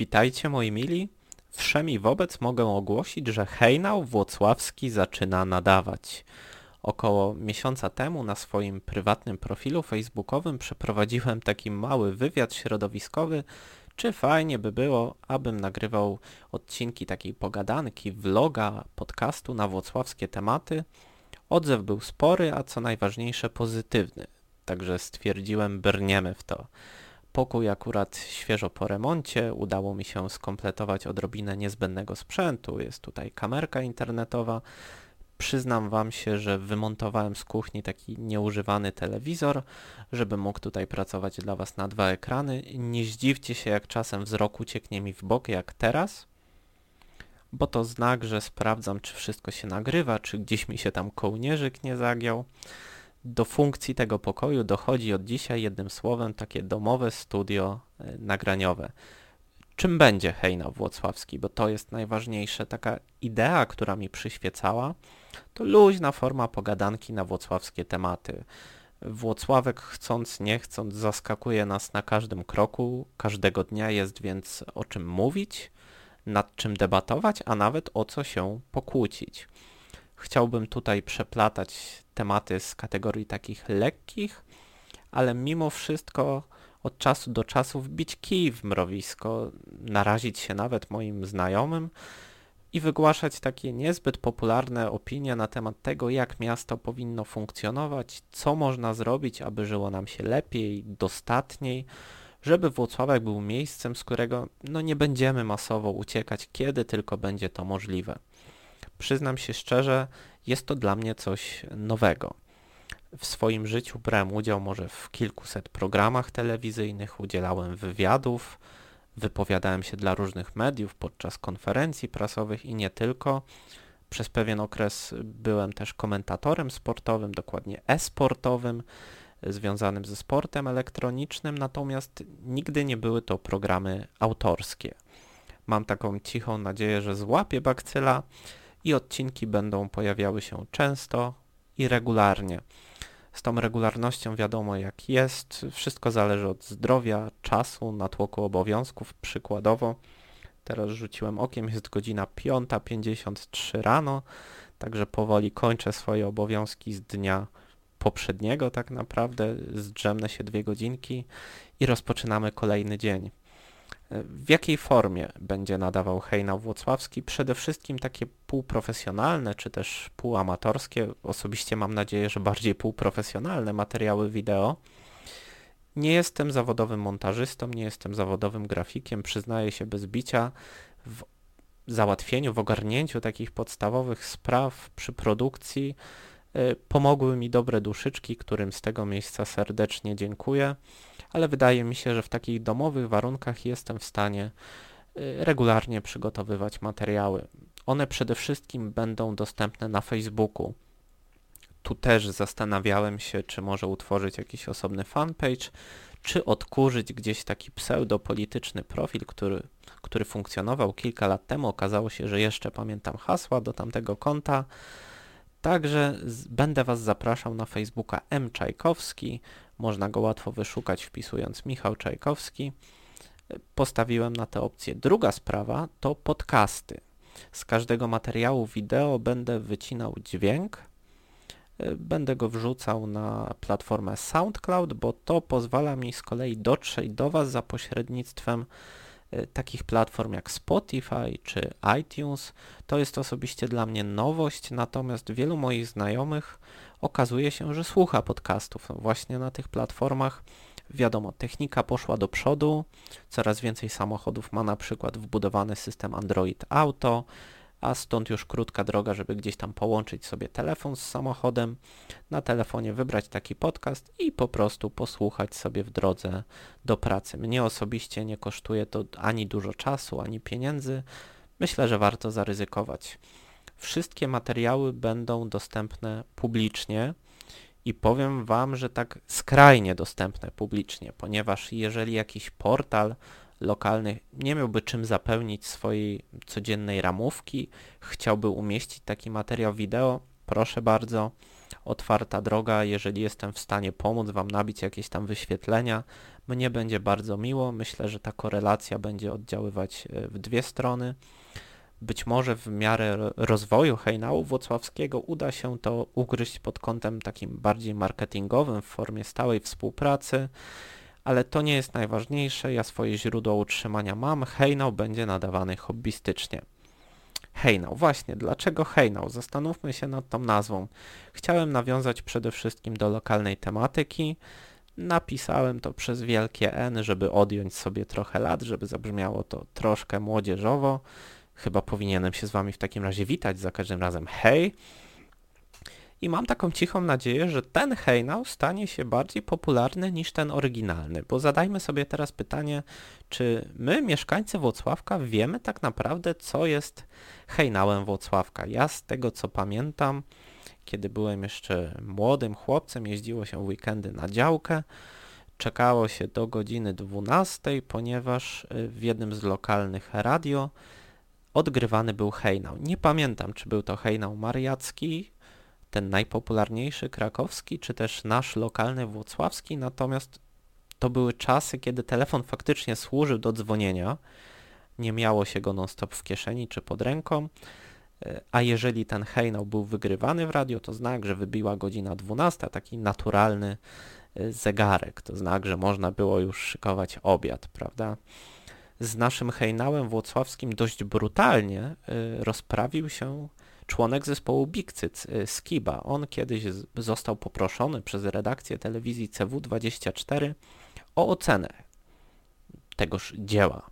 Witajcie moi mili. Wszemi wobec mogę ogłosić, że hejnał włocławski zaczyna nadawać. Około miesiąca temu na swoim prywatnym profilu facebookowym przeprowadziłem taki mały wywiad środowiskowy, czy fajnie by było, abym nagrywał odcinki takiej pogadanki, vloga, podcastu na włocławskie tematy. Odzew był spory, a co najważniejsze pozytywny, także stwierdziłem brniemy w to. Pokój akurat świeżo po remoncie, udało mi się skompletować odrobinę niezbędnego sprzętu, jest tutaj kamerka internetowa. Przyznam wam się, że wymontowałem z kuchni taki nieużywany telewizor, żeby mógł tutaj pracować dla was na dwa ekrany. Nie zdziwcie się jak czasem wzrok ucieknie mi w bok jak teraz, bo to znak, że sprawdzam czy wszystko się nagrywa, czy gdzieś mi się tam kołnierzyk nie zagiął do funkcji tego pokoju dochodzi od dzisiaj jednym słowem takie domowe studio e, nagraniowe. Czym będzie hejna Włocławski? Bo to jest najważniejsze. Taka idea, która mi przyświecała, to luźna forma pogadanki na włocławskie tematy. Włocławek chcąc, nie chcąc zaskakuje nas na każdym kroku, każdego dnia jest więc o czym mówić, nad czym debatować, a nawet o co się pokłócić. Chciałbym tutaj przeplatać tematy z kategorii takich lekkich, ale mimo wszystko od czasu do czasu wbić kij w mrowisko, narazić się nawet moim znajomym i wygłaszać takie niezbyt popularne opinie na temat tego, jak miasto powinno funkcjonować, co można zrobić, aby żyło nam się lepiej, dostatniej, żeby Włocławek był miejscem, z którego no, nie będziemy masowo uciekać, kiedy tylko będzie to możliwe. Przyznam się szczerze, jest to dla mnie coś nowego. W swoim życiu brałem udział może w kilkuset programach telewizyjnych, udzielałem wywiadów, wypowiadałem się dla różnych mediów podczas konferencji prasowych i nie tylko. Przez pewien okres byłem też komentatorem sportowym, dokładnie e-sportowym, związanym ze sportem elektronicznym, natomiast nigdy nie były to programy autorskie. Mam taką cichą nadzieję, że złapię bakcyla i odcinki będą pojawiały się często i regularnie. Z tą regularnością wiadomo jak jest, wszystko zależy od zdrowia, czasu, natłoku obowiązków. Przykładowo, teraz rzuciłem okiem, jest godzina 5.53 rano, także powoli kończę swoje obowiązki z dnia poprzedniego tak naprawdę, zdrzemnę się dwie godzinki i rozpoczynamy kolejny dzień. W jakiej formie będzie nadawał hejnał włocławski? Przede wszystkim takie półprofesjonalne, czy też półamatorskie, osobiście mam nadzieję, że bardziej półprofesjonalne materiały wideo. Nie jestem zawodowym montażystą, nie jestem zawodowym grafikiem, przyznaję się bez bicia. W załatwieniu, w ogarnięciu takich podstawowych spraw przy produkcji y, pomogły mi dobre duszyczki, którym z tego miejsca serdecznie dziękuję ale wydaje mi się, że w takich domowych warunkach jestem w stanie y, regularnie przygotowywać materiały. One przede wszystkim będą dostępne na Facebooku. Tu też zastanawiałem się, czy może utworzyć jakiś osobny fanpage, czy odkurzyć gdzieś taki pseudopolityczny profil, który, który funkcjonował kilka lat temu. Okazało się, że jeszcze pamiętam hasła do tamtego konta. Także będę Was zapraszał na Facebooka M. Czajkowski. Można go łatwo wyszukać wpisując Michał Czajkowski. Postawiłem na tę opcję. Druga sprawa to podcasty. Z każdego materiału wideo będę wycinał dźwięk. Będę go wrzucał na platformę SoundCloud, bo to pozwala mi z kolei dotrzeć do Was za pośrednictwem e, takich platform jak Spotify czy iTunes. To jest osobiście dla mnie nowość, natomiast wielu moich znajomych okazuje się, że słucha podcastów no właśnie na tych platformach. Wiadomo, technika poszła do przodu, coraz więcej samochodów ma na przykład wbudowany system Android Auto, a stąd już krótka droga, żeby gdzieś tam połączyć sobie telefon z samochodem, na telefonie wybrać taki podcast i po prostu posłuchać sobie w drodze do pracy. Mnie osobiście nie kosztuje to ani dużo czasu, ani pieniędzy. Myślę, że warto zaryzykować. Wszystkie materiały będą dostępne publicznie i powiem Wam, że tak skrajnie dostępne publicznie, ponieważ jeżeli jakiś portal lokalny nie miałby czym zapełnić swojej codziennej ramówki, chciałby umieścić taki materiał wideo, proszę bardzo, otwarta droga, jeżeli jestem w stanie pomóc Wam nabić jakieś tam wyświetlenia. Mnie będzie bardzo miło. Myślę, że ta korelacja będzie oddziaływać e, w dwie strony. Być może w miarę rozwoju hejnału włocławskiego uda się to ugryźć pod kątem takim bardziej marketingowym w formie stałej współpracy, ale to nie jest najważniejsze. Ja swoje źródło utrzymania mam. Hejnał będzie nadawany hobbystycznie. Hejnał. Właśnie, dlaczego hejnał? Zastanówmy się nad tą nazwą. Chciałem nawiązać przede wszystkim do lokalnej tematyki. Napisałem to przez wielkie N, żeby odjąć sobie trochę lat, żeby zabrzmiało to troszkę młodzieżowo. Chyba powinienem się z Wami w takim razie witać za każdym razem. Hej! I mam taką cichą nadzieję, że ten hejnał stanie się bardziej popularny niż ten oryginalny, bo zadajmy sobie teraz pytanie, czy my, mieszkańcy Włocławka, wiemy tak naprawdę, co jest hejnałem Włocławka. Ja z tego, co pamiętam, kiedy byłem jeszcze młodym chłopcem, jeździło się w weekendy na działkę, czekało się do godziny 12, ponieważ y, w jednym z lokalnych radio odgrywany był hejnał. Nie pamiętam, czy był to hejnał mariacki, ten najpopularniejszy krakowski, czy też nasz lokalny włocławski, natomiast to były czasy, kiedy telefon faktycznie służył do dzwonienia, nie miało się go non-stop w kieszeni czy pod ręką, e, a jeżeli ten hejnał był wygrywany w radio, to znak, że wybiła godzina 12, taki naturalny e, zegarek, to znak, że można było już szykować obiad, prawda? Z naszym hejnałem włocławskim dość brutalnie e, rozprawił się członek zespołu Bikcyc, Skiba. On kiedyś został poproszony przez redakcję telewizji CW24 o ocenę tegoż dzieła.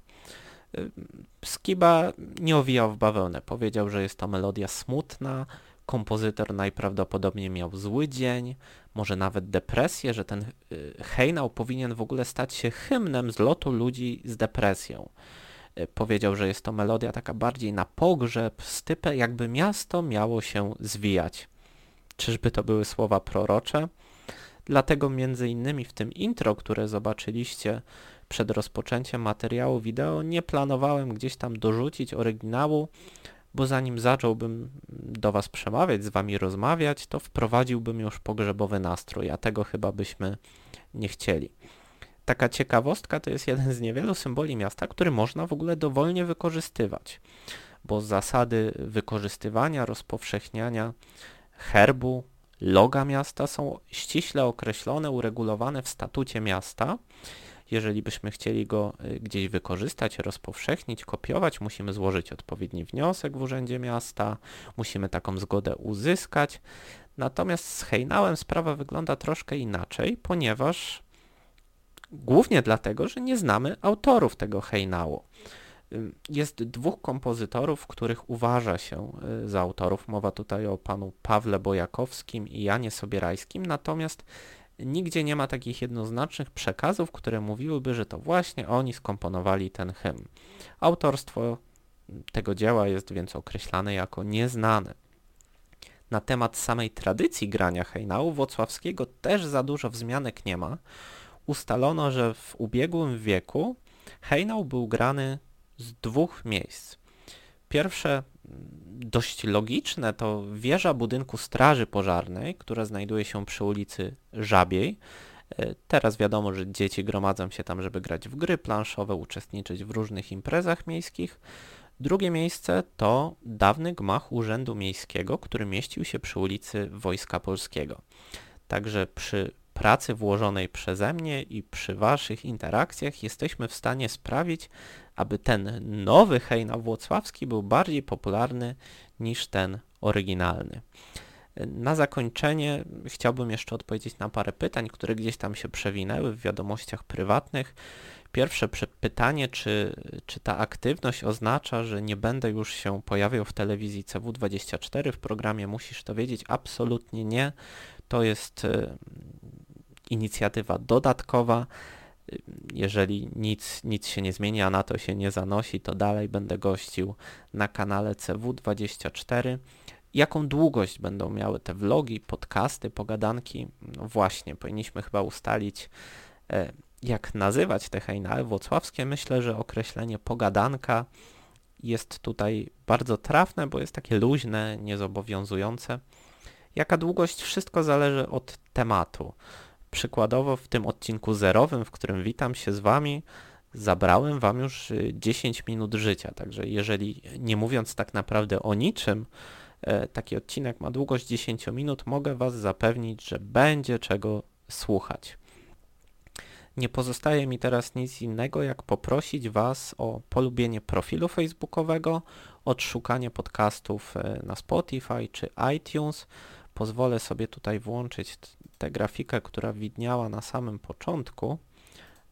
Skiba nie owijał w bawełnę. Powiedział, że jest to melodia smutna, kompozytor najprawdopodobniej miał zły dzień, może nawet depresję, że ten y, hejnał powinien w ogóle stać się hymnem z lotu ludzi z depresją. Y, powiedział, że jest to melodia taka bardziej na pogrzeb, stypę, jakby miasto miało się zwijać. Czyżby to były słowa prorocze? Dlatego między innymi w tym intro, które zobaczyliście przed rozpoczęciem materiału wideo, nie planowałem gdzieś tam dorzucić oryginału, bo zanim zacząłbym do Was przemawiać, z Wami rozmawiać, to wprowadziłbym już pogrzebowy nastrój, a tego chyba byśmy nie chcieli. Taka ciekawostka to jest jeden z niewielu symboli miasta, który można w ogóle dowolnie wykorzystywać, bo zasady wykorzystywania, rozpowszechniania herbu, loga miasta są ściśle określone, uregulowane w statucie miasta. Jeżeli byśmy chcieli go y, gdzieś wykorzystać, rozpowszechnić, kopiować, musimy złożyć odpowiedni wniosek w Urzędzie Miasta, musimy taką zgodę uzyskać. Natomiast z hejnałem sprawa wygląda troszkę inaczej, ponieważ głównie dlatego, że nie znamy autorów tego hejnału. Jest dwóch kompozytorów, których uważa się y, za autorów. Mowa tutaj o panu Pawle Bojakowskim i Janie Sobierajskim, natomiast nigdzie nie ma takich jednoznacznych przekazów, które mówiłyby, że to właśnie oni skomponowali ten hymn. Autorstwo tego dzieła jest więc określane jako nieznane. Na temat samej tradycji grania hejnału włocławskiego też za dużo wzmianek nie ma. Ustalono, że w ubiegłym wieku hejnał był grany z dwóch miejsc. Pierwsze, dość logiczne, to wieża budynku Straży Pożarnej, która znajduje się przy ulicy Żabiej. E, teraz wiadomo, że dzieci gromadzą się tam, żeby grać w gry planszowe, uczestniczyć w różnych imprezach miejskich. Drugie miejsce to dawny gmach Urzędu Miejskiego, który mieścił się przy ulicy Wojska Polskiego. Także przy pracy włożonej przeze mnie i przy Waszych interakcjach jesteśmy w stanie sprawić, aby ten nowy hejna włocławski był bardziej popularny niż ten oryginalny. Na zakończenie chciałbym jeszcze odpowiedzieć na parę pytań, które gdzieś tam się przewinęły w wiadomościach prywatnych. Pierwsze pytanie, czy, czy ta aktywność oznacza, że nie będę już się pojawiał w telewizji CW24 w programie Musisz to wiedzieć? Absolutnie nie. To jest inicjatywa dodatkowa. Jeżeli nic, nic się nie zmieni, a na to się nie zanosi, to dalej będę gościł na kanale CW24. Jaką długość będą miały te vlogi, podcasty, pogadanki? No właśnie, powinniśmy chyba ustalić, e, jak nazywać te hejnały włocławskie. Myślę, że określenie pogadanka jest tutaj bardzo trafne, bo jest takie luźne, niezobowiązujące. Jaka długość? Wszystko zależy od tematu. Przykładowo w tym odcinku zerowym, w którym witam się z Wami, zabrałem Wam już 10 y, minut życia, także jeżeli nie mówiąc tak naprawdę o niczym, e, taki odcinek ma długość 10 minut, mogę Was zapewnić, że będzie czego słuchać. Nie pozostaje mi teraz nic innego, jak poprosić Was o polubienie profilu facebookowego, odszukanie podcastów e, na Spotify czy iTunes. Pozwolę sobie tutaj włączyć tę grafikę, która widniała na samym początku.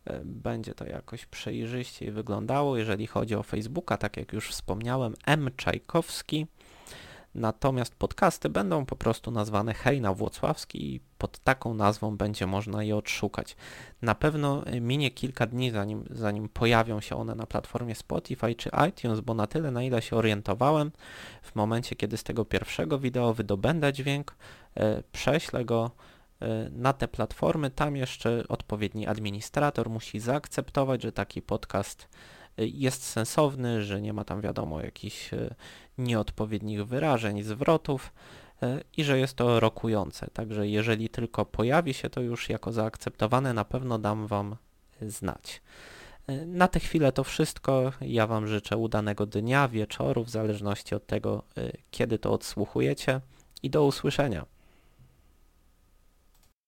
E, będzie to jakoś przejrzyściej wyglądało. Jeżeli chodzi o Facebooka, tak jak już wspomniałem, M. Czajkowski Natomiast podcasty będą po prostu nazwane Hejna Włocławski i pod taką nazwą będzie można je odszukać. Na pewno minie kilka dni zanim, zanim pojawią się one na platformie Spotify czy iTunes, bo na tyle na ile się orientowałem, w momencie kiedy z tego pierwszego wideo wydobędę dźwięk, e, prześlę go e, na te platformy, tam jeszcze odpowiedni administrator musi zaakceptować, że taki podcast jest sensowny, że nie ma tam wiadomo jakichś e, nieodpowiednich wyrażeń, zwrotów e, i że jest to rokujące. Także jeżeli tylko pojawi się to już jako zaakceptowane, na pewno dam Wam znać. E, na tę chwilę to wszystko. Ja Wam życzę udanego dnia, wieczoru, w zależności od tego, kiedy to odsłuchujecie i do usłyszenia.